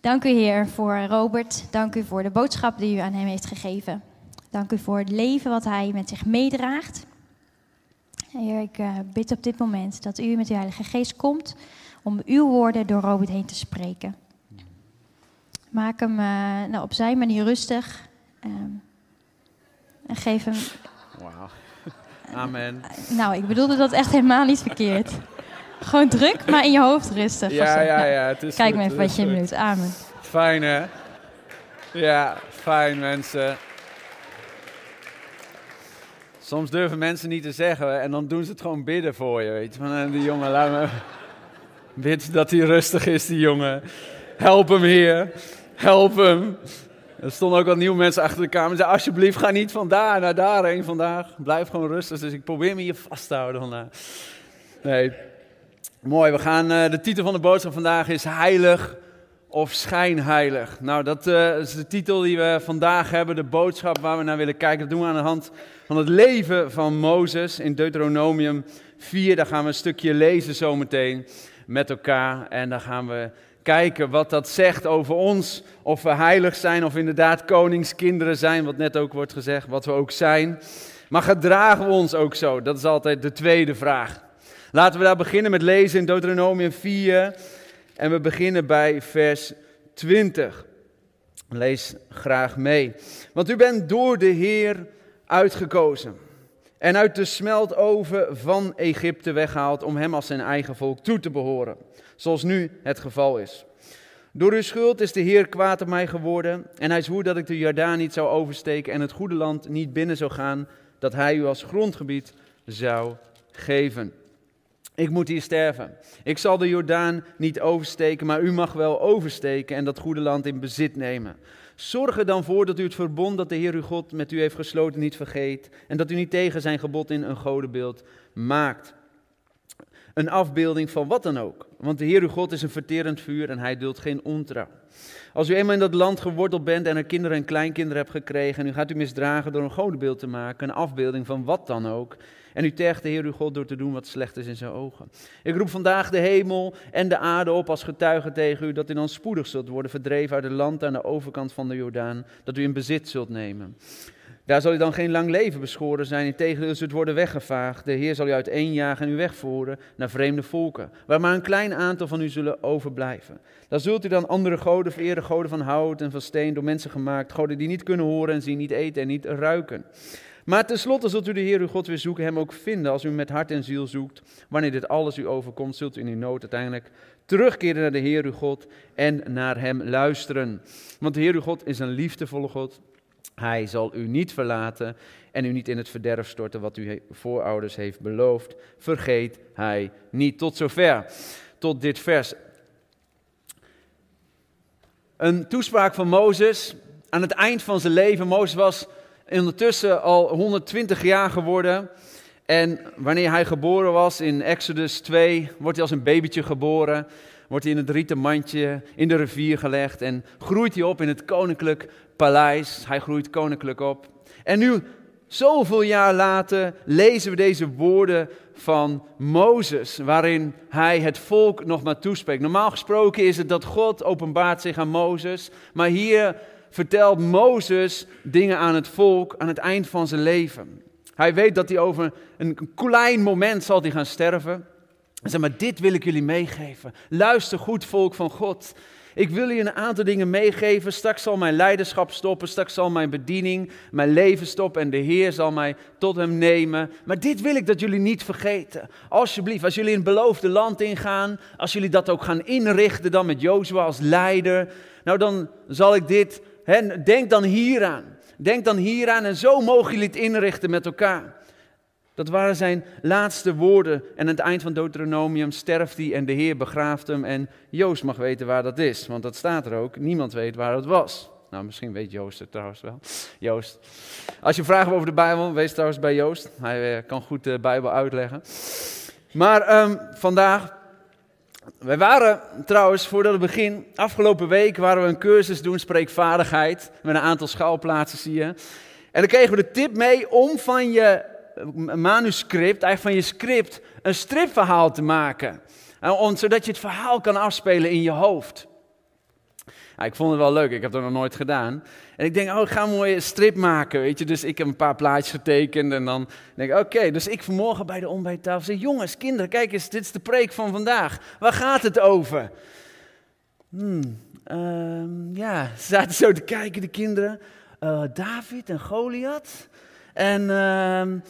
Dank u, Heer, voor Robert. Dank u voor de boodschap die u aan hem heeft gegeven. Dank u voor het leven wat hij met zich meedraagt. Heer, ik uh, bid op dit moment dat u met uw Heilige Geest komt om uw woorden door Robert heen te spreken. Maak hem uh, nou, op zijn manier rustig. Um, en geef hem. Wauw. Amen. Uh, nou, ik bedoelde dat echt helemaal niet verkeerd. Gewoon druk, maar in je hoofd rustig. Ja, ja, ja. Het is Kijk goed, maar even wat je doet. Amen. Fijn hè? Ja, fijn mensen. Soms durven mensen niet te zeggen en dan doen ze het gewoon bidden voor je. Weet je, van eh, die jongen, laat me. Bid dat hij rustig is, die jongen. Help hem, Heer. Help hem. Er stonden ook al nieuwe mensen achter de kamer. Zeiden, alsjeblieft, ga niet van daar naar daarheen vandaag. Blijf gewoon rustig. Dus ik probeer me hier vast te houden vandaag. Nee, mooi. We gaan, uh, de titel van de boodschap vandaag is Heilig of schijnheilig. Nou, dat uh, is de titel die we vandaag hebben, de boodschap waar we naar willen kijken. Dat doen we aan de hand van het leven van Mozes in Deuteronomium 4. Daar gaan we een stukje lezen zometeen met elkaar. En dan gaan we kijken wat dat zegt over ons. Of we heilig zijn of inderdaad koningskinderen zijn, wat net ook wordt gezegd, wat we ook zijn. Maar gedragen we ons ook zo? Dat is altijd de tweede vraag. Laten we daar beginnen met lezen in Deuteronomium 4. En we beginnen bij vers 20. Lees graag mee. Want u bent door de Heer uitgekozen. En uit de smeltoven van Egypte weggehaald om hem als zijn eigen volk toe te behoren. Zoals nu het geval is. Door uw schuld is de Heer kwaad op mij geworden. En hij zwoer dat ik de Jordaan niet zou oversteken en het goede land niet binnen zou gaan. Dat hij u als grondgebied zou geven. Ik moet hier sterven. Ik zal de Jordaan niet oversteken, maar u mag wel oversteken en dat goede land in bezit nemen. Zorg er dan voor dat u het verbond dat de Heer uw God met u heeft gesloten niet vergeet en dat u niet tegen zijn gebod in een godenbeeld maakt. Een afbeelding van wat dan ook. Want de Heer uw God is een verterend vuur en hij duldt geen ontrouw. Als u eenmaal in dat land geworteld bent en er kinderen en kleinkinderen hebt gekregen en u gaat u misdragen door een godenbeeld te maken, een afbeelding van wat dan ook, en u tergt de Heer uw God door te doen wat slecht is in zijn ogen. Ik roep vandaag de hemel en de aarde op als getuige tegen u dat u dan spoedig zult worden verdreven uit het land aan de overkant van de Jordaan, dat u in bezit zult nemen. Daar zal u dan geen lang leven beschoren zijn, integendeel zult worden weggevaagd. De Heer zal u uiteenjagen en u wegvoeren naar vreemde volken, waar maar een klein aantal van u zullen overblijven. Daar zult u dan andere goden vereren, goden van hout en van steen, door mensen gemaakt, goden die niet kunnen horen en zien, niet eten en niet ruiken. Maar tenslotte zult u de Heer uw God weer zoeken, hem ook vinden als u met hart en ziel zoekt. Wanneer dit alles u overkomt, zult u in uw nood uiteindelijk terugkeren naar de Heer uw God en naar hem luisteren. Want de Heer uw God is een liefdevolle God. Hij zal u niet verlaten en u niet in het verderf storten wat uw voorouders heeft beloofd. Vergeet hij niet. Tot zover, tot dit vers. Een toespraak van Mozes aan het eind van zijn leven. Mozes was ondertussen al 120 jaar geworden. En wanneer hij geboren was in Exodus 2, wordt hij als een babytje geboren. Wordt hij in het rieten mandje in de rivier gelegd en groeit hij op in het koninklijk paleis. Hij groeit koninklijk op. En nu, zoveel jaar later, lezen we deze woorden van Mozes, waarin hij het volk nog maar toespreekt. Normaal gesproken is het dat God openbaart zich aan Mozes, maar hier vertelt Mozes dingen aan het volk aan het eind van zijn leven. Hij weet dat hij over een klein moment zal hij gaan sterven. Zeg maar, dit wil ik jullie meegeven. Luister goed, volk van God. Ik wil je een aantal dingen meegeven. Straks zal mijn leiderschap stoppen. Straks zal mijn bediening, mijn leven stoppen. En de Heer zal mij tot hem nemen. Maar dit wil ik dat jullie niet vergeten. Alsjeblieft, als jullie in het beloofde land ingaan. Als jullie dat ook gaan inrichten dan met Jozua als leider. Nou, dan zal ik dit. Hè, denk dan hieraan. Denk dan hieraan. En zo mogen jullie het inrichten met elkaar. Dat waren zijn laatste woorden. En aan het eind van Deuteronomium sterft hij en de Heer begraaft hem. En Joost mag weten waar dat is, want dat staat er ook. Niemand weet waar het was. Nou, misschien weet Joost het trouwens wel. Joost. Als je vragen over de Bijbel, wees trouwens bij Joost. Hij kan goed de Bijbel uitleggen. Maar um, vandaag, wij waren trouwens, voordat we begin, afgelopen week waren we een cursus doen, spreekvaardigheid. Met een aantal schouwplaatsen zie je. En dan kregen we de tip mee om van je manuscript, eigenlijk van je script, een stripverhaal te maken. Om, zodat je het verhaal kan afspelen in je hoofd. ik vond het wel leuk, ik heb dat nog nooit gedaan. En ik denk, oh, ik ga een mooie strip maken, weet je. Dus ik heb een paar plaatjes getekend en dan denk ik, oké. Dus ik vanmorgen bij de ontbijttafel zeg, jongens, kinderen, kijk eens, dit is de preek van vandaag. Waar gaat het over? Hmm, ehm, ja, ze zaten zo te kijken, de kinderen. Uh, David en Goliath. En... Uh,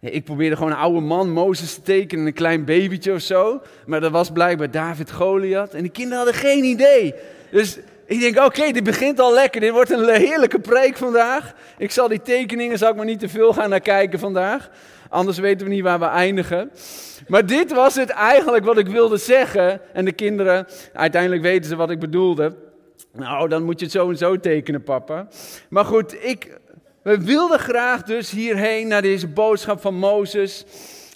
ik probeerde gewoon een oude man, Mozes, te tekenen, een klein babytje of zo. Maar dat was blijkbaar David Goliath. En de kinderen hadden geen idee. Dus ik denk, oké, dit begint al lekker. Dit wordt een heerlijke preek vandaag. Ik zal die tekeningen, zal ik maar niet te veel gaan naar kijken vandaag. Anders weten we niet waar we eindigen. Maar dit was het eigenlijk wat ik wilde zeggen. En de kinderen, uiteindelijk weten ze wat ik bedoelde. Nou, dan moet je het zo en zo tekenen, papa. Maar goed, ik we wilden graag dus hierheen naar deze boodschap van Mozes.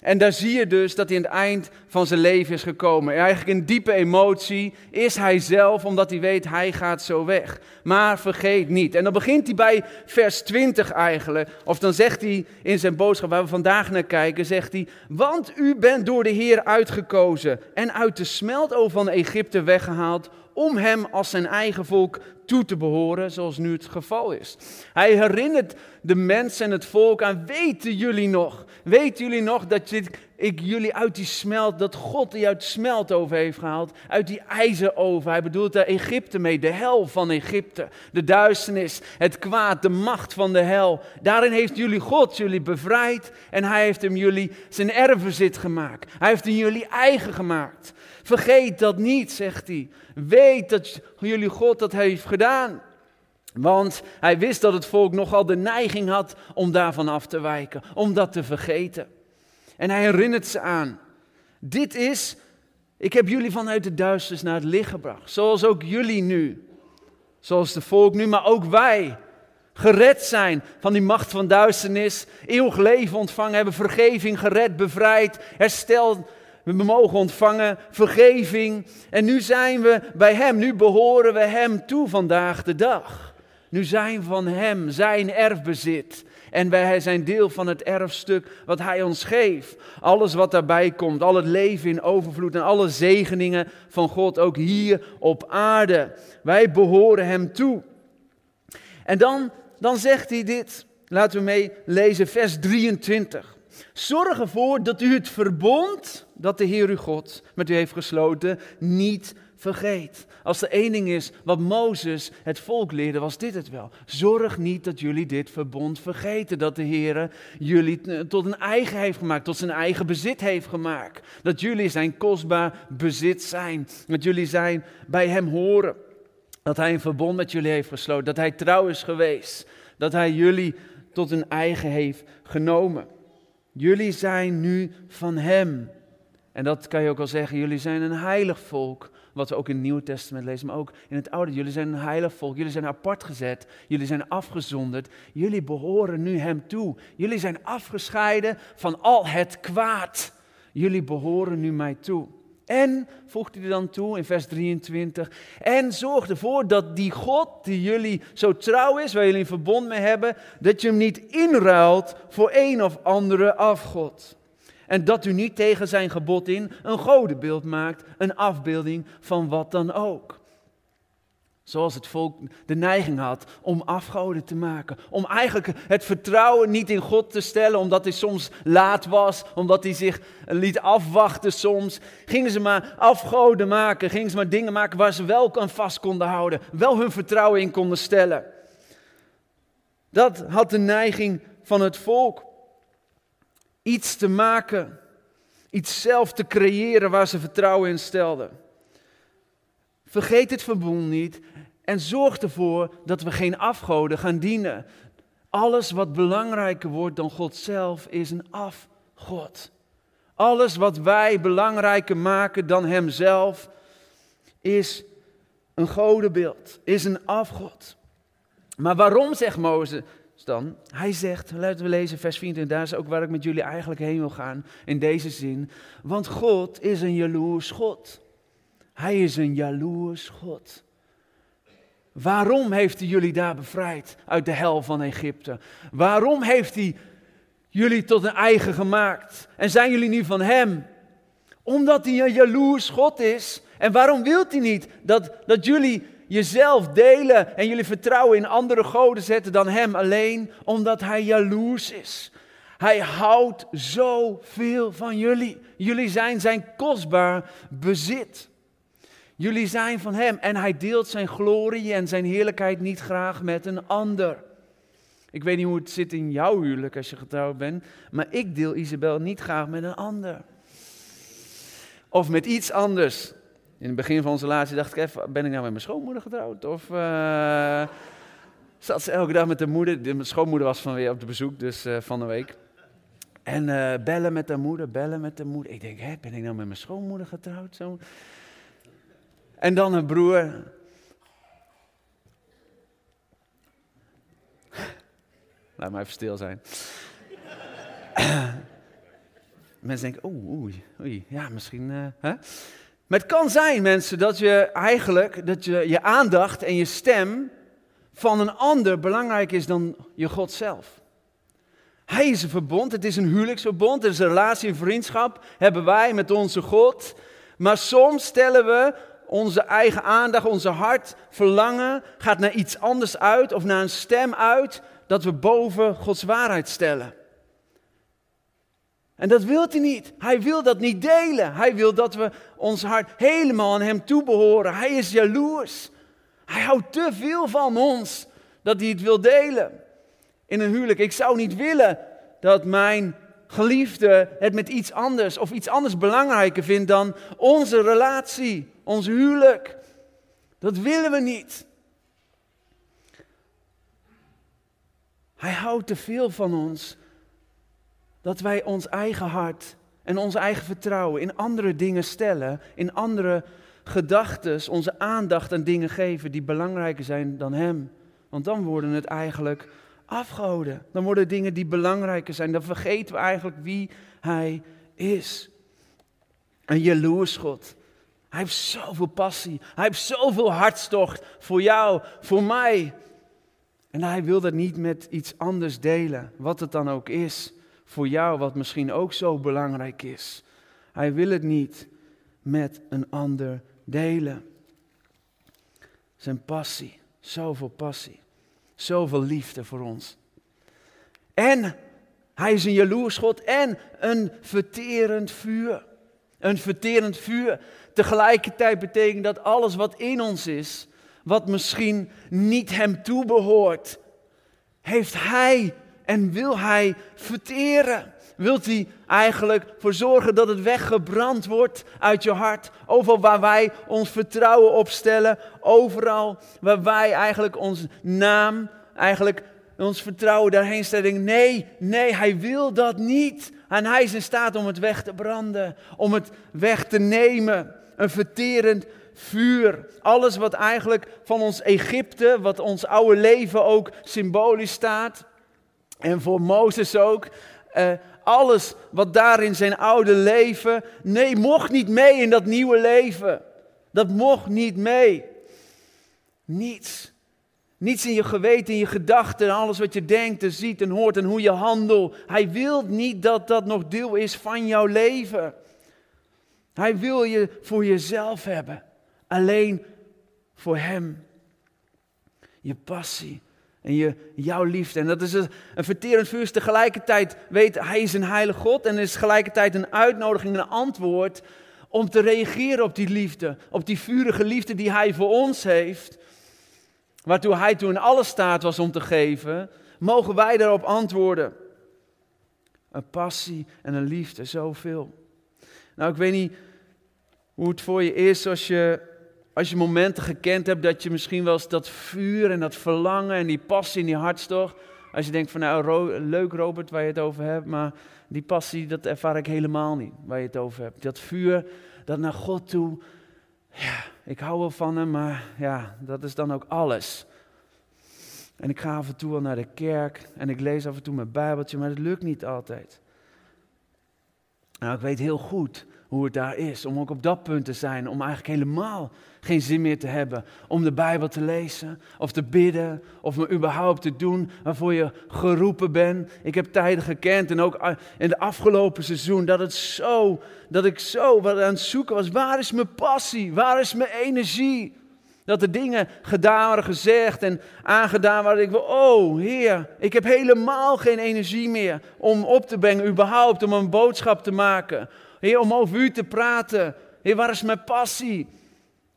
En daar zie je dus dat hij aan het eind van zijn leven is gekomen. Eigenlijk een diepe emotie is hij zelf, omdat hij weet hij gaat zo weg. Maar vergeet niet. En dan begint hij bij vers 20 eigenlijk. Of dan zegt hij in zijn boodschap waar we vandaag naar kijken, zegt hij, want u bent door de Heer uitgekozen en uit de smeltoven van Egypte weggehaald om hem als zijn eigen volk toe te behoren, zoals nu het geval is. Hij herinnert de mensen en het volk aan, weten jullie nog? Weten jullie nog dat ik jullie uit die smelt, dat God die uit smelt over heeft gehaald, uit die ijzeroven. Hij bedoelt daar Egypte mee, de hel van Egypte, de duisternis, het kwaad, de macht van de hel. Daarin heeft jullie God jullie bevrijd en hij heeft hem jullie zijn erfbezit gemaakt. Hij heeft hem jullie eigen gemaakt. Vergeet dat niet, zegt hij. Weet dat jullie God dat heeft gedaan. Want hij wist dat het volk nogal de neiging had om daarvan af te wijken, om dat te vergeten. En hij herinnert ze aan. Dit is, ik heb jullie vanuit de duisternis naar het licht gebracht. Zoals ook jullie nu. Zoals de volk nu, maar ook wij. Gered zijn van die macht van duisternis. Eeuwig leven ontvangen hebben. Vergeving, gered, bevrijd, herstel. We mogen ontvangen vergeving. En nu zijn we bij Hem. Nu behoren we Hem toe vandaag de dag. Nu zijn we van Hem, zijn erfbezit. En wij zijn deel van het erfstuk wat Hij ons geeft. Alles wat daarbij komt, al het leven in overvloed en alle zegeningen van God, ook hier op aarde. Wij behoren Hem toe. En dan, dan zegt hij dit, laten we mee lezen, vers 23. Zorg ervoor dat u het verbond dat de Heer uw God met u heeft gesloten niet vergeet. Als er één ding is wat Mozes het volk leerde, was dit het wel. Zorg niet dat jullie dit verbond vergeten. Dat de Heer jullie tot een eigen heeft gemaakt, tot zijn eigen bezit heeft gemaakt. Dat jullie zijn kostbaar bezit zijn. Dat jullie zijn bij hem horen. Dat hij een verbond met jullie heeft gesloten. Dat hij trouw is geweest. Dat hij jullie tot een eigen heeft genomen. Jullie zijn nu van hem. En dat kan je ook al zeggen, jullie zijn een heilig volk, wat we ook in het Nieuwe Testament lezen, maar ook in het Oude. Jullie zijn een heilig volk, jullie zijn apart gezet, jullie zijn afgezonderd, jullie behoren nu Hem toe. Jullie zijn afgescheiden van al het kwaad. Jullie behoren nu mij toe. En, voegt hij er dan toe in vers 23, en zorg ervoor dat die God die jullie zo trouw is, waar jullie een verbond mee hebben, dat je hem niet inruilt voor een of andere afgod. En dat u niet tegen zijn gebod in een godenbeeld maakt, een afbeelding van wat dan ook. Zoals het volk de neiging had om afgoden te maken. Om eigenlijk het vertrouwen niet in God te stellen, omdat hij soms laat was, omdat hij zich liet afwachten soms. Gingen ze maar afgoden maken, gingen ze maar dingen maken waar ze wel aan vast konden houden, wel hun vertrouwen in konden stellen. Dat had de neiging van het volk iets te maken, iets zelf te creëren waar ze vertrouwen in stelden. Vergeet het verbond niet en zorg ervoor dat we geen afgoden gaan dienen. Alles wat belangrijker wordt dan God zelf is een afgod. Alles wat wij belangrijker maken dan Hemzelf is een godenbeeld, is een afgod. Maar waarom, zegt Mozes, dan? Hij zegt, laten we lezen vers 24, daar is ook waar ik met jullie eigenlijk heen wil gaan, in deze zin. Want God is een jaloers God. Hij is een jaloers God. Waarom heeft hij jullie daar bevrijd uit de hel van Egypte? Waarom heeft hij jullie tot een eigen gemaakt? En zijn jullie nu van hem? Omdat hij een jaloers God is. En waarom wilt hij niet dat, dat jullie jezelf delen en jullie vertrouwen in andere goden zetten dan Hem alleen, omdat Hij jaloers is. Hij houdt zoveel van jullie. Jullie zijn zijn kostbaar bezit. Jullie zijn van Hem en Hij deelt zijn glorie en zijn heerlijkheid niet graag met een ander. Ik weet niet hoe het zit in jouw huwelijk als je getrouwd bent, maar ik deel Isabel niet graag met een ander. Of met iets anders. In het begin van onze relatie dacht ik even, ben ik nou met mijn schoonmoeder getrouwd? Of uh, zat ze elke dag met de moeder? Mijn schoonmoeder was van weer op de bezoek, dus uh, van de week. En uh, bellen met de moeder, bellen met de moeder. Ik denk, hè, ben ik nou met mijn schoonmoeder getrouwd? Zo. En dan een broer. Laat maar even stil zijn. Mensen denken, oei, oei, ja, misschien. Hè? Maar het kan zijn, mensen, dat je eigenlijk, dat je, je aandacht en je stem van een ander belangrijker is dan je God zelf. Hij is een verbond, het is een huwelijksverbond, het is een relatie, een vriendschap, hebben wij met onze God. Maar soms stellen we onze eigen aandacht, onze hart, verlangen, gaat naar iets anders uit of naar een stem uit dat we boven Gods waarheid stellen. En dat wil hij niet. Hij wil dat niet delen. Hij wil dat we ons hart helemaal aan hem toebehoren. Hij is jaloers. Hij houdt te veel van ons dat hij het wil delen. In een huwelijk. Ik zou niet willen dat mijn geliefde het met iets anders of iets anders belangrijker vindt dan onze relatie, ons huwelijk. Dat willen we niet. Hij houdt te veel van ons dat wij ons eigen hart en ons eigen vertrouwen in andere dingen stellen, in andere gedachten, onze aandacht aan dingen geven die belangrijker zijn dan Hem. Want dan worden het eigenlijk afgoden. Dan worden dingen die belangrijker zijn. Dan vergeten we eigenlijk wie Hij is. Een jaloers God. Hij heeft zoveel passie. Hij heeft zoveel hartstocht voor jou, voor mij. En hij wil dat niet met iets anders delen, wat het dan ook is voor jou, wat misschien ook zo belangrijk is. Hij wil het niet met een ander delen. Zijn passie, zoveel passie, zoveel liefde voor ons. En hij is een jaloers God en een verterend vuur. Een verterend vuur. Tegelijkertijd betekent dat alles wat in ons is, wat misschien niet hem toebehoort, heeft hij en wil hij verteren. Wilt hij eigenlijk voor zorgen dat het weggebrand wordt uit je hart. Overal waar wij ons vertrouwen op stellen. Overal waar wij eigenlijk onze naam, eigenlijk ons vertrouwen daarheen stellen. Nee, nee, hij wil dat niet. En hij is in staat om het weg te branden. Om het weg te nemen. Een verterend vuur. Alles wat eigenlijk van ons Egypte, wat ons oude leven ook symbolisch staat. En voor Mozes ook. Uh, alles wat daar in zijn oude leven. Nee, mocht niet mee in dat nieuwe leven. Dat mocht niet mee. Niets. Niets in je geweten, in je gedachten, alles wat je denkt en ziet en hoort en hoe je handelt. Hij wil niet dat dat nog deel is van jouw leven. Hij wil je voor jezelf hebben. Alleen voor Hem. Je passie en je, jouw liefde. En dat is een, een verterend vuur. tegelijkertijd weet hij is een heilige God. En is tegelijkertijd een uitnodiging, een antwoord om te reageren op die liefde. Op die vurige liefde die hij voor ons heeft. Waartoe hij toen in alle staat was om te geven. Mogen wij daarop antwoorden. Een passie en een liefde, zoveel. Nou, ik weet niet hoe het voor je is als je als je momenten gekend hebt dat je misschien wel eens dat vuur en dat verlangen en die passie in je hartstocht. Als je denkt van nou leuk Robert waar je het over hebt, maar die passie dat ervaar ik helemaal niet waar je het over hebt. Dat vuur, dat naar God toe, ja, ik hou wel van hem, maar ja, dat is dan ook alles. En ik ga af en toe wel naar de kerk en ik lees af en toe mijn Bijbeltje, maar dat lukt niet altijd. Nou, ik weet heel goed hoe het daar is. Om ook op dat punt te zijn. Om eigenlijk helemaal geen zin meer te hebben. Om de Bijbel te lezen. Of te bidden. Of me überhaupt te doen waarvoor je geroepen bent. Ik heb tijden gekend. En ook in de afgelopen seizoen. Dat, het zo, dat ik zo wat aan het zoeken was. Waar is mijn passie? Waar is mijn energie? Dat er dingen gedaan waren, gezegd en aangedaan waren. Ik wil, oh Heer, ik heb helemaal geen energie meer om op te brengen, überhaupt om een boodschap te maken. Heer, om over u te praten. Heer, waar is mijn passie?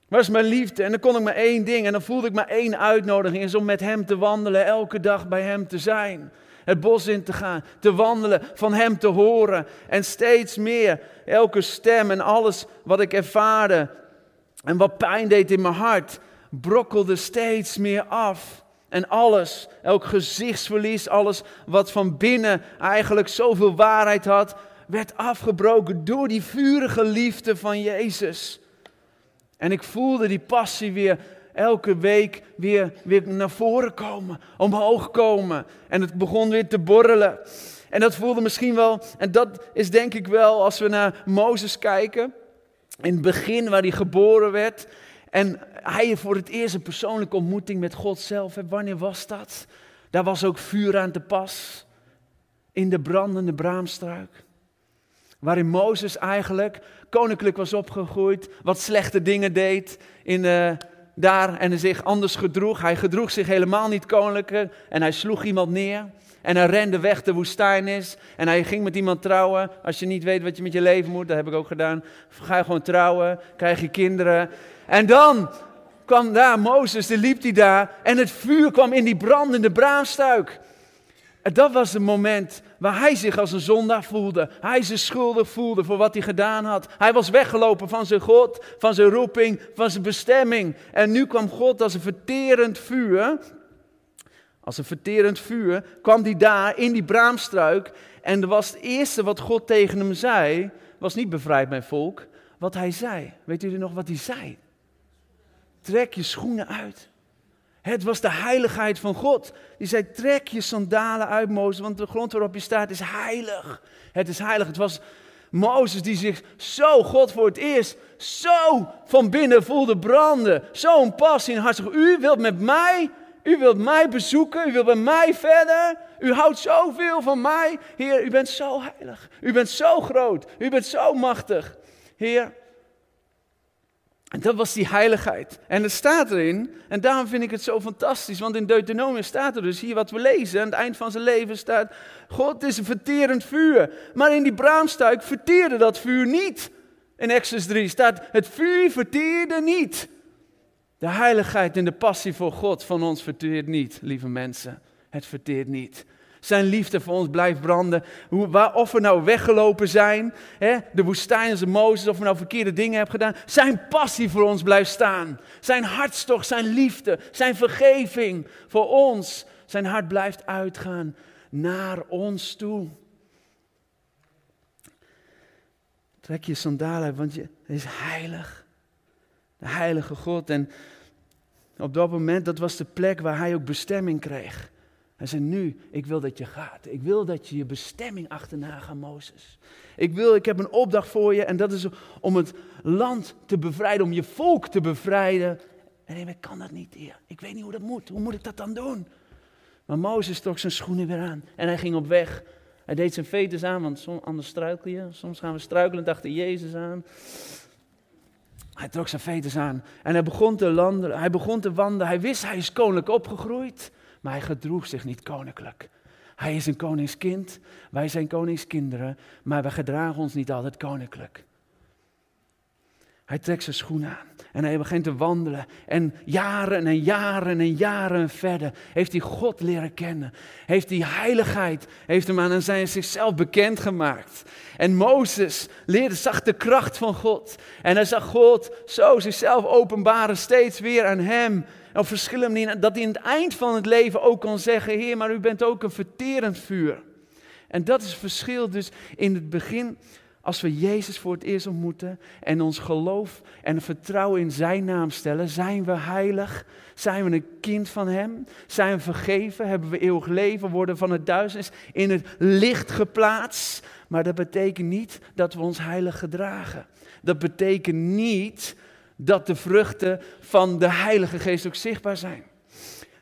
Waar is mijn liefde? En dan kon ik maar één ding en dan voelde ik maar één uitnodiging. Is om met hem te wandelen, elke dag bij hem te zijn. Het bos in te gaan, te wandelen, van hem te horen. En steeds meer, elke stem en alles wat ik ervaarde. En wat pijn deed in mijn hart, brokkelde steeds meer af. En alles, elk gezichtsverlies, alles wat van binnen eigenlijk zoveel waarheid had, werd afgebroken door die vurige liefde van Jezus. En ik voelde die passie weer elke week weer, weer naar voren komen, omhoog komen. En het begon weer te borrelen. En dat voelde misschien wel, en dat is denk ik wel als we naar Mozes kijken. In het begin waar hij geboren werd. En hij voor het eerst een persoonlijke ontmoeting met God zelf. Wanneer was dat? Daar was ook vuur aan te pas. In de brandende braamstruik. Waarin Mozes eigenlijk koninklijk was opgegroeid, wat slechte dingen deed in, uh, daar en zich anders gedroeg. Hij gedroeg zich helemaal niet koninklijk en hij sloeg iemand neer. En hij rende weg de woestijnis. En hij ging met iemand trouwen. Als je niet weet wat je met je leven moet, dat heb ik ook gedaan. Ga je gewoon trouwen, krijg je kinderen. En dan kwam daar Mozes, die liep hij daar. En het vuur kwam in die brandende braamstuik. En dat was het moment waar hij zich als een zondaar voelde. Hij zich schuldig voelde voor wat hij gedaan had. Hij was weggelopen van zijn God, van zijn roeping, van zijn bestemming. En nu kwam God als een verterend vuur. Als een verterend vuur kwam hij daar in die braamstruik. En dat was het eerste wat God tegen hem zei. Was niet bevrijd mijn volk. Wat hij zei. Weet jullie nog wat hij zei? Trek je schoenen uit. Het was de heiligheid van God. Die zei: Trek je sandalen uit, Mozes, want de grond waarop je staat is heilig. Het is heilig. Het was Mozes die zich zo, God voor het eerst, zo van binnen voelde branden. Zo'n passie in hart. U wilt met mij, u wilt mij bezoeken, u wilt bij mij verder. U houdt zoveel van mij. Heer, u bent zo heilig. U bent zo groot. U bent zo machtig. Heer, en dat was die heiligheid. En het staat erin, en daarom vind ik het zo fantastisch, want in Deuteronomium staat er dus hier wat we lezen. Aan het eind van zijn leven staat, God is een verterend vuur. Maar in die braamstuik verteerde dat vuur niet. In Exodus 3 staat, het vuur verteerde niet. De heiligheid en de passie voor God van ons verteert niet, lieve mensen. Het verteert niet. Zijn liefde voor ons blijft branden. Hoe, waar, of we nou weggelopen zijn, hè, de woestijn als Mozes, of we nou verkeerde dingen hebben gedaan. Zijn passie voor ons blijft staan. Zijn hartstocht, zijn liefde, zijn vergeving voor ons. Zijn hart blijft uitgaan naar ons toe. Trek je sandalen, want je is heilig. De heilige God. En op dat moment, dat was de plek waar hij ook bestemming kreeg. Hij zei, nu, ik wil dat je gaat. Ik wil dat je je bestemming achterna gaat, Mozes. Ik wil, ik heb een opdracht voor je en dat is om het land te bevrijden, om je volk te bevrijden. En ik kan dat niet, heer. Ik weet niet hoe dat moet. Hoe moet ik dat dan doen? Maar Mozes trok zijn schoenen weer aan en hij ging op weg. Hij deed zijn veters aan, want soms, anders struikel je. Soms gaan we struikelend achter Jezus aan. Hij trok zijn veters aan en hij begon te landen, hij begon te wandelen. Hij wist, hij is koninklijk opgegroeid maar hij gedroeg zich niet koninklijk. Hij is een koningskind, wij zijn koningskinderen, maar we gedragen ons niet altijd koninklijk. Hij trekt zijn schoenen aan en hij begint te wandelen. En jaren en jaren en jaren verder heeft hij God leren kennen. Heeft hij heiligheid, heeft hem aan zijn zichzelf bekendgemaakt. En Mozes leerde, zag de kracht van God. En hij zag God zo zichzelf openbaren, steeds weer aan hem op verschillende manieren, dat hij in het eind van het leven ook kan zeggen, Heer, maar u bent ook een verterend vuur. En dat is het verschil dus in het begin, als we Jezus voor het eerst ontmoeten en ons geloof en vertrouwen in Zijn naam stellen, zijn we heilig, zijn we een kind van Hem, zijn we vergeven, hebben we eeuwig leven, worden van het duisternis in het licht geplaatst. Maar dat betekent niet dat we ons heilig gedragen. Dat betekent niet dat de vruchten van de Heilige Geest ook zichtbaar zijn.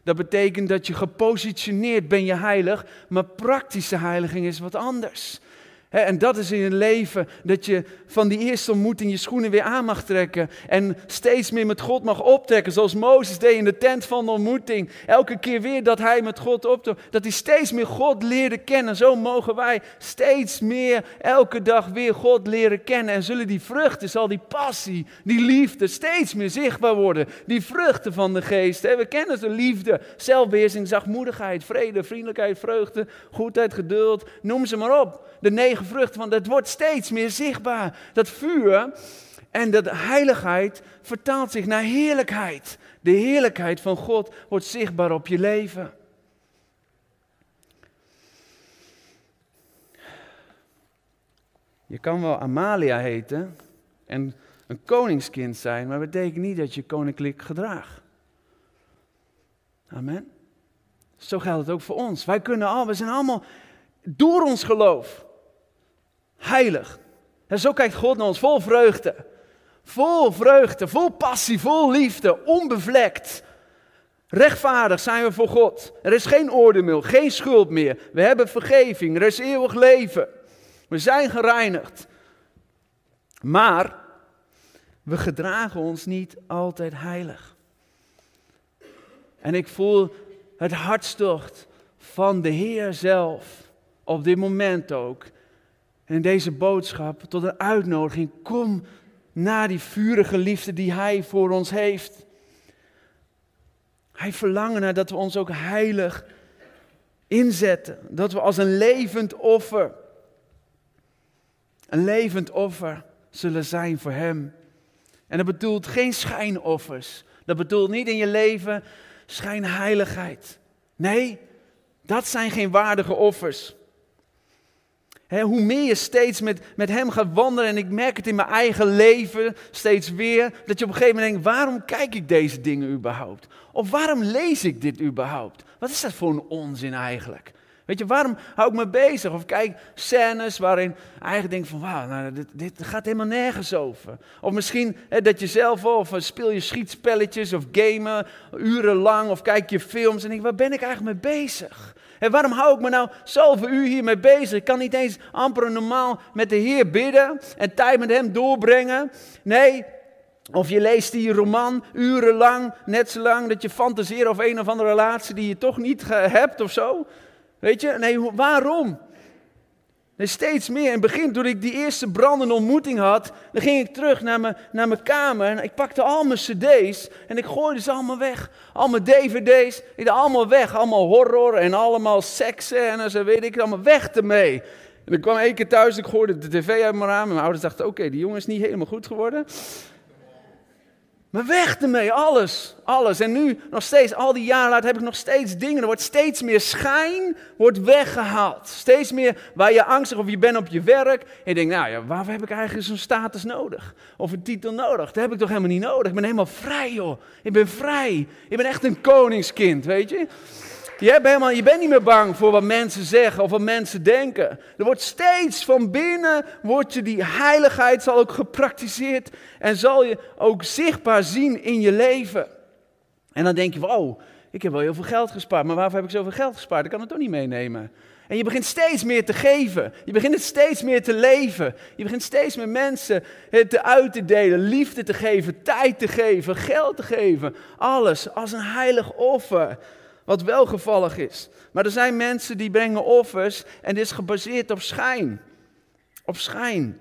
Dat betekent dat je gepositioneerd ben je heilig, maar praktische heiliging is wat anders. En dat is in je leven dat je van die eerste ontmoeting je schoenen weer aan mag trekken. En steeds meer met God mag optrekken. Zoals Mozes deed in de tent van de ontmoeting. Elke keer weer dat hij met God optrok. Dat hij steeds meer God leerde kennen. Zo mogen wij steeds meer elke dag weer God leren kennen. En zullen die vruchten, zal die passie, die liefde steeds meer zichtbaar worden. Die vruchten van de geest. We kennen ze liefde, zelfbeheersing, zachtmoedigheid, vrede, vriendelijkheid, vreugde, goedheid, geduld. Noem ze maar op de negen vruchten, want het wordt steeds meer zichtbaar. Dat vuur en dat heiligheid vertaalt zich naar heerlijkheid. De heerlijkheid van God wordt zichtbaar op je leven. Je kan wel Amalia heten en een koningskind zijn, maar dat betekent niet dat je koninklijk gedraagt. Amen. Zo geldt het ook voor ons. Wij kunnen al, we zijn allemaal door ons geloof heilig. En zo kijkt God naar ons, vol vreugde. Vol vreugde, vol passie, vol liefde, onbevlekt. Rechtvaardig zijn we voor God. Er is geen oordeel meer, geen schuld meer. We hebben vergeving, er is eeuwig leven. We zijn gereinigd. Maar we gedragen ons niet altijd heilig. En ik voel het hartstocht van de Heer zelf, op dit moment ook, en deze boodschap tot een uitnodiging. Kom naar die vurige liefde die Hij voor ons heeft. Hij verlangt naar dat we ons ook heilig inzetten. Dat we als een levend offer, een levend offer zullen zijn voor Hem. En dat bedoelt geen schijnoffers. Dat bedoelt niet in je leven schijnheiligheid. Nee, dat zijn geen waardige offers hoe meer je steeds met, met hem gaat wandelen, en ik merk het in mijn eigen leven steeds weer, dat je op een gegeven moment denkt, waarom kijk ik deze dingen überhaupt? Of waarom lees ik dit überhaupt? Wat is dat voor een onzin eigenlijk? Weet je, waarom hou ik me bezig? Of kijk scènes waarin eigenlijk denk van, wauw, nou, dit, dit, gaat helemaal nergens over. Of misschien dat je zelf, of speel je schietspelletjes of gamen urenlang, of kijk je films en denk, waar ben ik eigenlijk mee bezig? En waarom hou ik me nou zoveel uur hiermee bezig? Ik kan niet eens amper normaal met de Heer bidden en tijd met Hem doorbrengen. Nee, of je leest die roman urenlang, net zo lang dat je fantaseert over een of andere relatie die je toch niet hebt of zo. Weet je? Nee, waarom? Nee, steeds meer. In het begin, toen ik die eerste brandende ontmoeting had, dan ging ik terug naar mijn, naar mijn kamer en ik pakte al mijn cd's en ik gooide ze allemaal weg. Al mijn dvd's, ik allemaal weg. Allemaal horror en allemaal seksen en zo weet ik, allemaal weg ermee. En ik kwam één keer thuis, ik gooide de tv uit mijn raam en mijn ouders dachten, oké, die jongen is niet helemaal goed geworden. Maar weg ermee, alles, alles. En nu, nog steeds, al die jaren later, heb ik nog steeds dingen. Er wordt steeds meer schijn, wordt weggehaald. Steeds meer waar je angstig of je bent op je werk. En je denkt, nou ja, waarvoor heb ik eigenlijk zo'n status nodig? Of een titel nodig? Dat heb ik toch helemaal niet nodig? Ik ben helemaal vrij, joh. Ik ben vrij. Ik ben echt een koningskind, weet je. Je, hebt helemaal, je bent niet meer bang voor wat mensen zeggen of wat mensen denken. Er wordt steeds van binnen, wordt je die heiligheid zal ook gepraktiseerd en zal je ook zichtbaar zien in je leven. En dan denk je oh, ik heb wel heel veel geld gespaard, maar waarvoor heb ik zoveel geld gespaard? Ik kan het toch niet meenemen. En je begint steeds meer te geven. Je begint het steeds meer te leven. Je begint steeds meer mensen het uit te delen, liefde te geven, tijd te geven, geld te geven. Alles als een heilig offer wat welgevallig is. Maar er zijn mensen die brengen offers en dit is gebaseerd op schijn. Op schijn.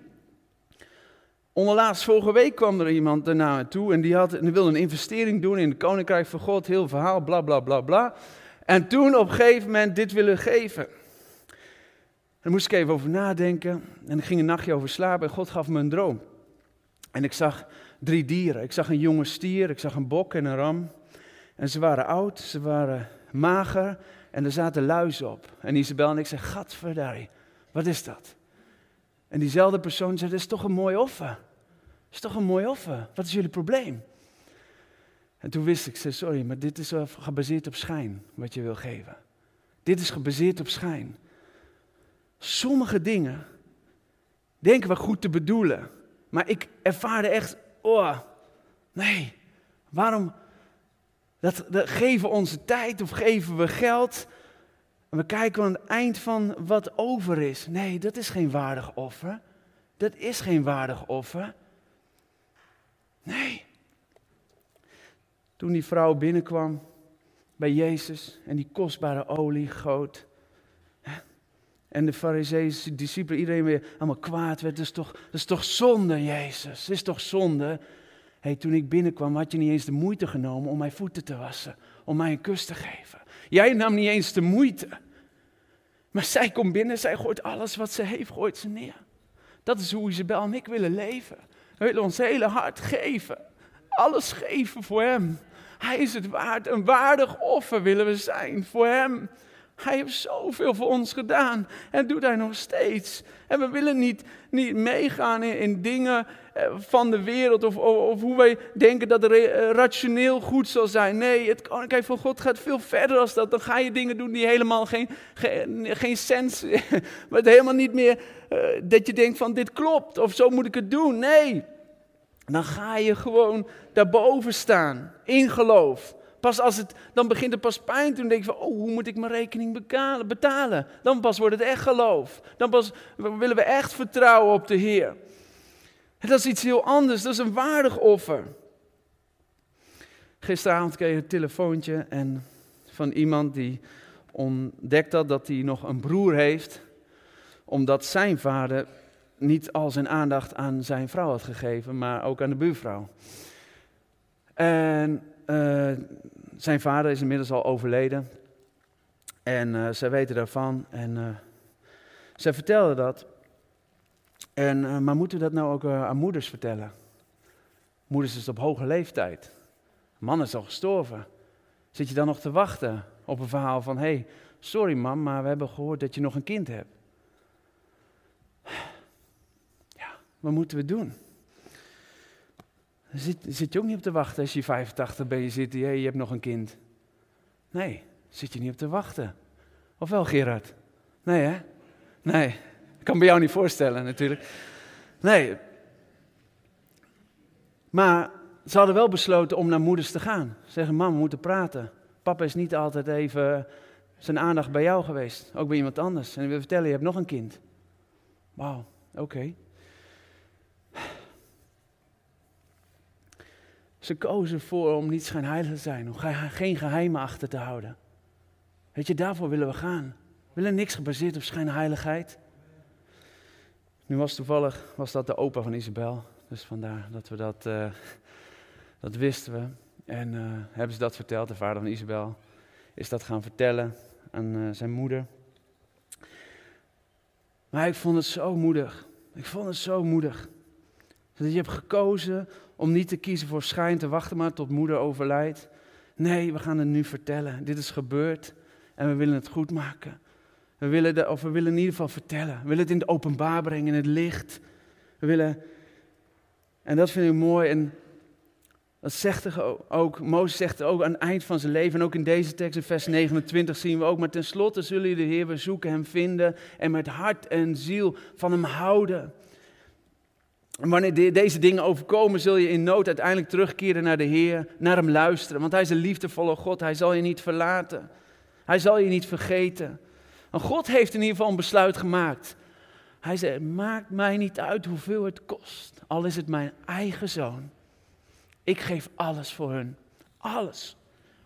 Onderlaatst vorige week kwam er iemand naar me toe en die, had, die wilde een investering doen in het Koninkrijk van God. Heel verhaal, bla bla bla bla. En toen op een gegeven moment dit willen geven. Daar moest ik even over nadenken en ik ging een nachtje over slapen en God gaf me een droom. En ik zag drie dieren. Ik zag een jonge stier, ik zag een bok en een ram. En ze waren oud, ze waren mager en er zaten luizen op. En Isabel en ik zei, gadverdarrie, wat is dat? En diezelfde persoon zei, dat is toch een mooi offer. Dat is toch een mooi offer. Wat is jullie probleem? En toen wist ik, zei, sorry, maar dit is gebaseerd op schijn, wat je wil geven. Dit is gebaseerd op schijn. Sommige dingen denken we goed te bedoelen. Maar ik ervaarde echt, oh, nee, waarom, dat, dat geven onze tijd of geven we geld. En we kijken aan het eind van wat over is. Nee, dat is geen waardig offer. Dat is geen waardig offer. Nee. Toen die vrouw binnenkwam bij Jezus en die kostbare olie goot. En de fariseeërs, discipelen, iedereen weer allemaal kwaad werd. Dat is toch, dat is toch zonde, Jezus? Dat is toch zonde? Hey, toen ik binnenkwam had je niet eens de moeite genomen om mijn voeten te wassen. Om mij een kus te geven. Jij nam niet eens de moeite. Maar zij komt binnen, zij gooit alles wat ze heeft, gooit ze neer. Dat is hoe Isabel en ik willen leven. We willen ons hele hart geven. Alles geven voor Hem. Hij is het waard. Een waardig offer willen we zijn voor Hem. Hij heeft zoveel voor ons gedaan en doet hij nog steeds. En we willen niet, niet meegaan in, in dingen eh, van de wereld of, of, hoe wij denken dat het eh, rationeel goed zal zijn. Nee, het koninkrijk van God gaat veel verder dan dat. Dan ga je dingen doen die helemaal geen, geen, geen sens, maar helemaal niet meer uh, dat je denkt van dit klopt of zo moet ik het doen. Nee, dan ga je gewoon daarboven staan in geloof. Pas als het, dan begint het pas pijn. Toen denk je van, oh, hoe moet ik mijn rekening betalen? Dan pas wordt het echt geloof. Dan pas willen we echt vertrouwen op de Heer. En dat is iets heel anders. Dat is een waardig offer. Gisteravond kreeg ik een telefoontje en van iemand die ontdekt had dat hij nog een broer heeft. Omdat zijn vader niet al zijn aandacht aan zijn vrouw had gegeven, maar ook aan de buurvrouw. En uh, zijn vader is inmiddels al overleden. En uh, zij weten daarvan. En uh, zij vertelde dat. En, maar moeten we dat nou ook aan moeders vertellen? Moeders is op hoge leeftijd. Man is al gestorven. Zit je dan nog te wachten op een verhaal van: hé, hey, sorry mam, maar we hebben gehoord dat je nog een kind hebt. Ja, wat moeten we doen? Zit, zit je ook niet op te wachten als je 85 bent, je zit hier, je hebt nog een kind. Nee, zit je niet op te wachten. Of wel, Gerard? Nee, hè? Nee, ik kan bij jou niet voorstellen natuurlijk. Nee. Maar ze hadden wel besloten om naar moeders te gaan. Zeggen, mam, we moeten praten. Papa is niet altijd even zijn aandacht bij jou geweest. Ook bij iemand anders. En ik wil vertellen, je hebt nog een kind. Wauw, oké. Ze kozen voor om niet schijnheilig te zijn, om geen geheimen achter te houden. Weet je, daarvoor willen we gaan. We willen niks gebaseerd op schijnheiligheid. Nu was toevallig was dat de opa van Isabel, dus vandaar dat we dat, uh, dat wisten we. En uh, hebben ze dat verteld, de vader van Isabel is dat gaan vertellen aan uh, zijn moeder. Maar ik vond het zo moedig. Ik vond het zo moedig. Dat je hebt gekozen om niet te kiezen voor schijn te wachten, maar tot moeder overlijdt. Nee, we gaan het nu vertellen. Dit is gebeurd en we willen het goed maken. We willen, de, of we willen in ieder geval vertellen. We willen het in het openbaar brengen, in het licht. We willen, en dat vind ik mooi. En dat zegt er ook, Mozes zegt ook aan het eind van zijn leven. En ook in deze tekst in vers 29 zien we ook. Maar tenslotte zullen jullie de Heer bezoeken, hem vinden. En met hart en ziel van hem houden. En wanneer deze dingen overkomen, zul je in nood uiteindelijk terugkeren naar de Heer, naar Hem luisteren. Want Hij is een liefdevolle God, Hij zal je niet verlaten. Hij zal je niet vergeten. En God heeft in ieder geval een besluit gemaakt. Hij zei, maakt mij niet uit hoeveel het kost, al is het mijn eigen zoon. Ik geef alles voor hun, alles.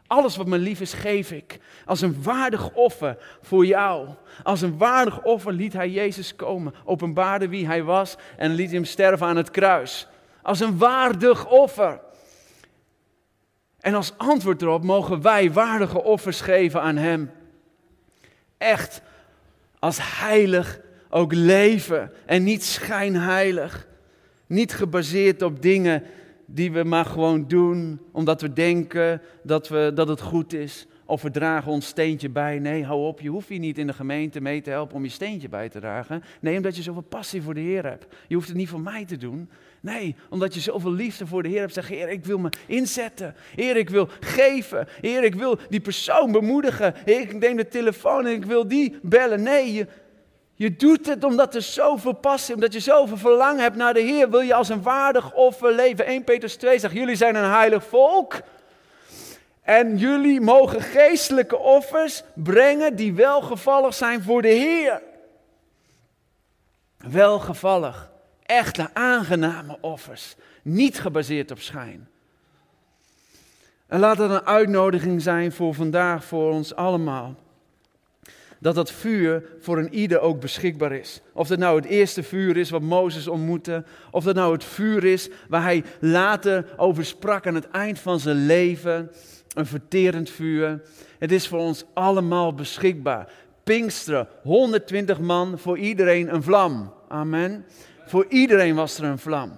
Alles wat me lief is, geef ik. Als een waardig offer voor jou. Als een waardig offer liet hij Jezus komen, openbaarde wie hij was en liet hem sterven aan het kruis. Als een waardig offer. En als antwoord erop mogen wij waardige offers geven aan Hem. Echt als heilig ook leven en niet schijnheilig. Niet gebaseerd op dingen die we maar gewoon doen omdat we denken dat, we, dat het goed is. Of we dragen ons steentje bij. Nee, hou op, je hoeft hier niet in de gemeente mee te helpen om je steentje bij te dragen. Nee, omdat je zoveel passie voor de Heer hebt. Je hoeft het niet voor mij te doen. Nee, omdat je zoveel liefde voor de Heer hebt. Zeg, Heer, ik wil me inzetten. Heer, ik wil geven. Heer, ik wil die persoon bemoedigen. Heer, ik neem de telefoon en ik wil die bellen. Nee, je, je doet het omdat er zoveel passie, omdat je zoveel verlangen hebt naar de Heer. Wil je als een waardig offer leven? 1 Petrus 2 zegt, jullie zijn een heilig volk. En jullie mogen geestelijke offers brengen die welgevallig zijn voor de Heer. Welgevallig, echte aangename offers, niet gebaseerd op schijn. En laat dat een uitnodiging zijn voor vandaag, voor ons allemaal. Dat dat vuur voor een ieder ook beschikbaar is. Of dat nou het eerste vuur is wat Mozes ontmoette. Of dat nou het vuur is waar hij later over sprak aan het eind van zijn leven. Een verterend vuur. Het is voor ons allemaal beschikbaar. Pinksteren, 120 man, voor iedereen een vlam. Amen. Voor iedereen was er een vlam.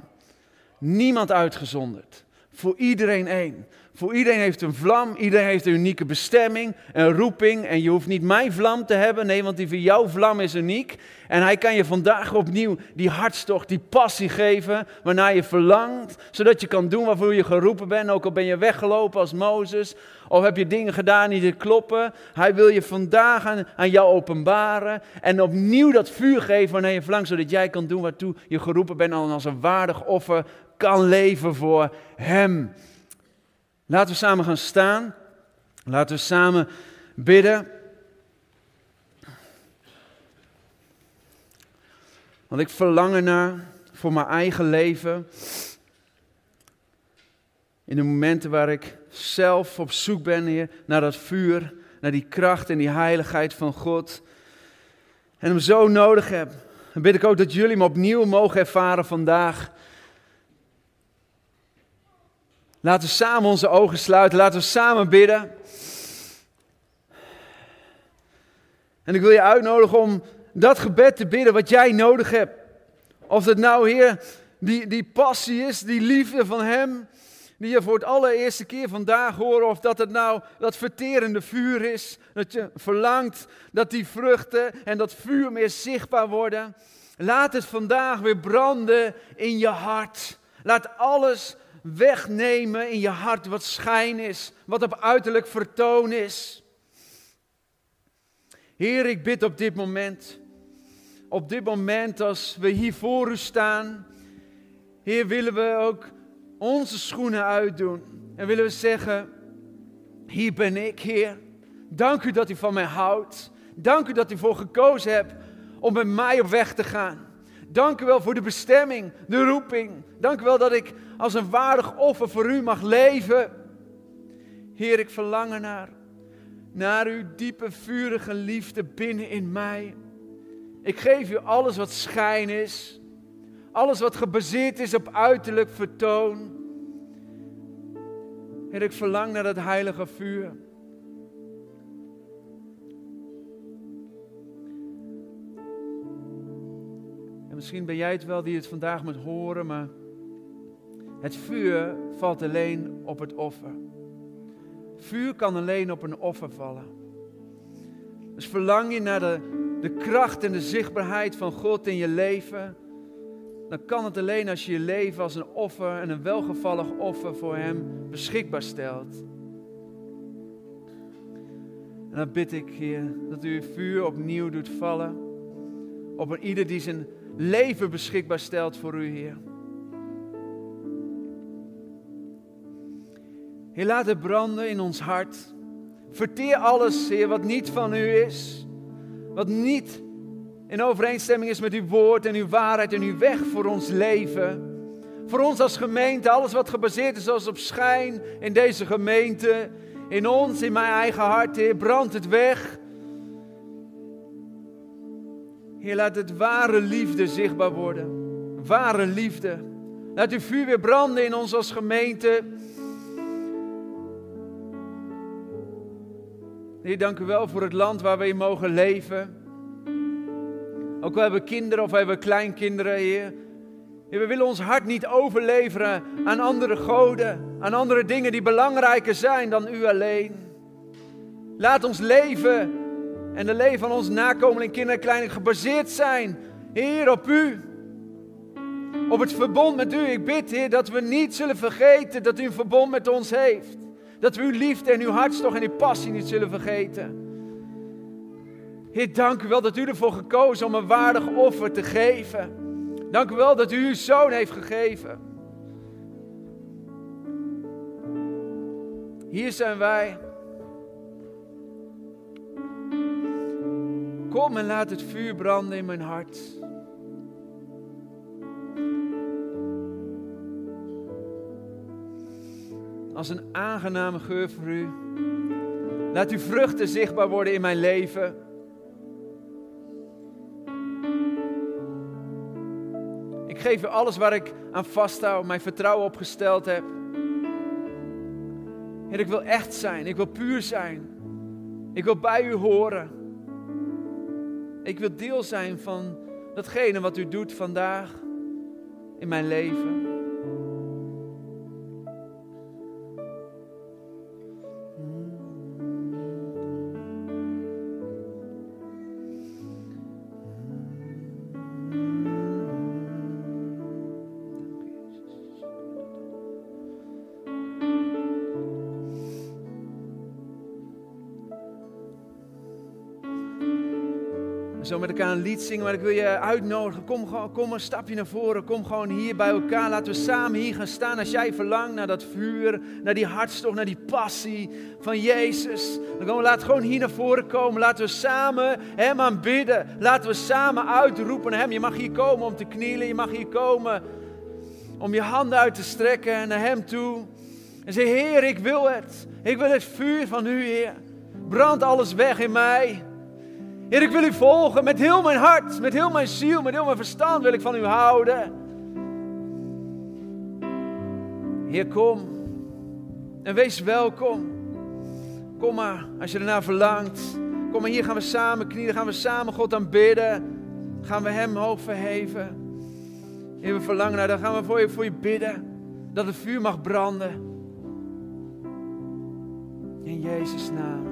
Niemand uitgezonderd. Voor iedereen één. Voor iedereen heeft een vlam, iedereen heeft een unieke bestemming, een roeping. En je hoeft niet mijn vlam te hebben, nee, want die van jouw vlam is uniek. En hij kan je vandaag opnieuw die hartstocht, die passie geven, waarnaar je verlangt. Zodat je kan doen waarvoor je geroepen bent, ook al ben je weggelopen als Mozes. Of heb je dingen gedaan die niet kloppen. Hij wil je vandaag aan, aan jou openbaren. En opnieuw dat vuur geven wanneer je verlangt, zodat jij kan doen waartoe je geroepen bent. En als een waardig offer kan leven voor hem. Laten we samen gaan staan. Laten we samen bidden. Want ik verlang ernaar voor mijn eigen leven. In de momenten waar ik zelf op zoek ben, Heer, naar dat vuur, naar die kracht en die heiligheid van God. En hem zo nodig heb. Dan bid ik ook dat jullie me opnieuw mogen ervaren vandaag. Laten we samen onze ogen sluiten. Laten we samen bidden. En ik wil je uitnodigen om dat gebed te bidden wat jij nodig hebt. Of het nou, Heer, die, die passie is, die liefde van Hem, die je voor het allereerste keer vandaag hoort. Of dat het nou dat verterende vuur is. Dat je verlangt dat die vruchten en dat vuur meer zichtbaar worden. Laat het vandaag weer branden in je hart. Laat alles wegnemen in je hart wat schijn is, wat op uiterlijk vertoon is. Heer, ik bid op dit moment, op dit moment als we hier voor u staan, Heer, willen we ook onze schoenen uitdoen en willen we zeggen, hier ben ik, Heer. Dank u dat u van mij houdt. Dank u dat u voor gekozen hebt om met mij op weg te gaan. Dank u wel voor de bestemming, de roeping. Dank u wel dat ik als een waardig offer voor u mag leven. Heer, ik verlang naar, naar uw diepe, vurige liefde binnen in mij. Ik geef u alles wat schijn is, alles wat gebaseerd is op uiterlijk vertoon. Heer, ik verlang naar dat heilige vuur. Misschien ben jij het wel die het vandaag moet horen, maar het vuur valt alleen op het offer. Vuur kan alleen op een offer vallen. Dus verlang je naar de, de kracht en de zichtbaarheid van God in je leven, dan kan het alleen als je je leven als een offer en een welgevallig offer voor Hem beschikbaar stelt. En dan bid ik, Heer, dat u vuur opnieuw doet vallen op een ieder die zijn leven beschikbaar stelt voor u, Heer. Heer, laat het branden in ons hart. Verteer alles, Heer, wat niet van u is. Wat niet in overeenstemming is met uw woord en uw waarheid en uw weg voor ons leven. Voor ons als gemeente, alles wat gebaseerd is als op schijn in deze gemeente. In ons, in mijn eigen hart, Heer, brandt het weg. Heer, laat het ware liefde zichtbaar worden. Ware liefde. Laat uw vuur weer branden in ons als gemeente. Heer, dank u wel voor het land waar we in mogen leven. Ook al hebben we kinderen of hebben we kleinkinderen, Heer. Heer, we willen ons hart niet overleveren aan andere goden, aan andere dingen die belangrijker zijn dan u alleen. Laat ons leven en de leven van onze nakomelingen, kinderen en gebaseerd zijn, Heer, op u. Op het verbond met u. Ik bid, Heer, dat we niet zullen vergeten dat u een verbond met ons heeft. Dat we uw liefde en uw hartstocht en uw passie niet zullen vergeten. Heer, dank u wel dat u ervoor gekozen om een waardig offer te geven. Dank u wel dat u uw zoon heeft gegeven. Hier zijn wij. Kom en laat het vuur branden in mijn hart. Als een aangename geur voor u. Laat uw vruchten zichtbaar worden in mijn leven. Ik geef u alles waar ik aan vasthoud, mijn vertrouwen op gesteld heb. Ik wil echt zijn. Ik wil puur zijn. Ik wil bij u horen. Ik wil deel zijn van datgene wat u doet vandaag in mijn leven. Zo met elkaar een lied zingen, maar ik wil je uitnodigen. Kom, kom een stapje naar voren. Kom gewoon hier bij elkaar. Laten we samen hier gaan staan. Als jij verlangt naar dat vuur, naar die hartstocht, naar die passie van Jezus. Dan komen we, laten gewoon hier naar voren komen. Laten we samen Hem aanbidden. Laten we samen uitroepen Hem. Je mag hier komen om te knielen. Je mag hier komen om je handen uit te strekken naar Hem toe. En zeg, Heer, ik wil het. Ik wil het vuur van U, Heer. Brand alles weg in mij. Heer, ik wil u volgen met heel mijn hart, met heel mijn ziel, met heel mijn verstand wil ik van u houden. Heer, kom en wees welkom. Kom maar, als je ernaar verlangt. Kom maar, hier gaan we samen knielen, gaan we samen God aanbidden. Gaan we Hem hoog verheven. Heer, we verlangen naar, dan gaan we voor je, voor je bidden. Dat het vuur mag branden. In Jezus' naam.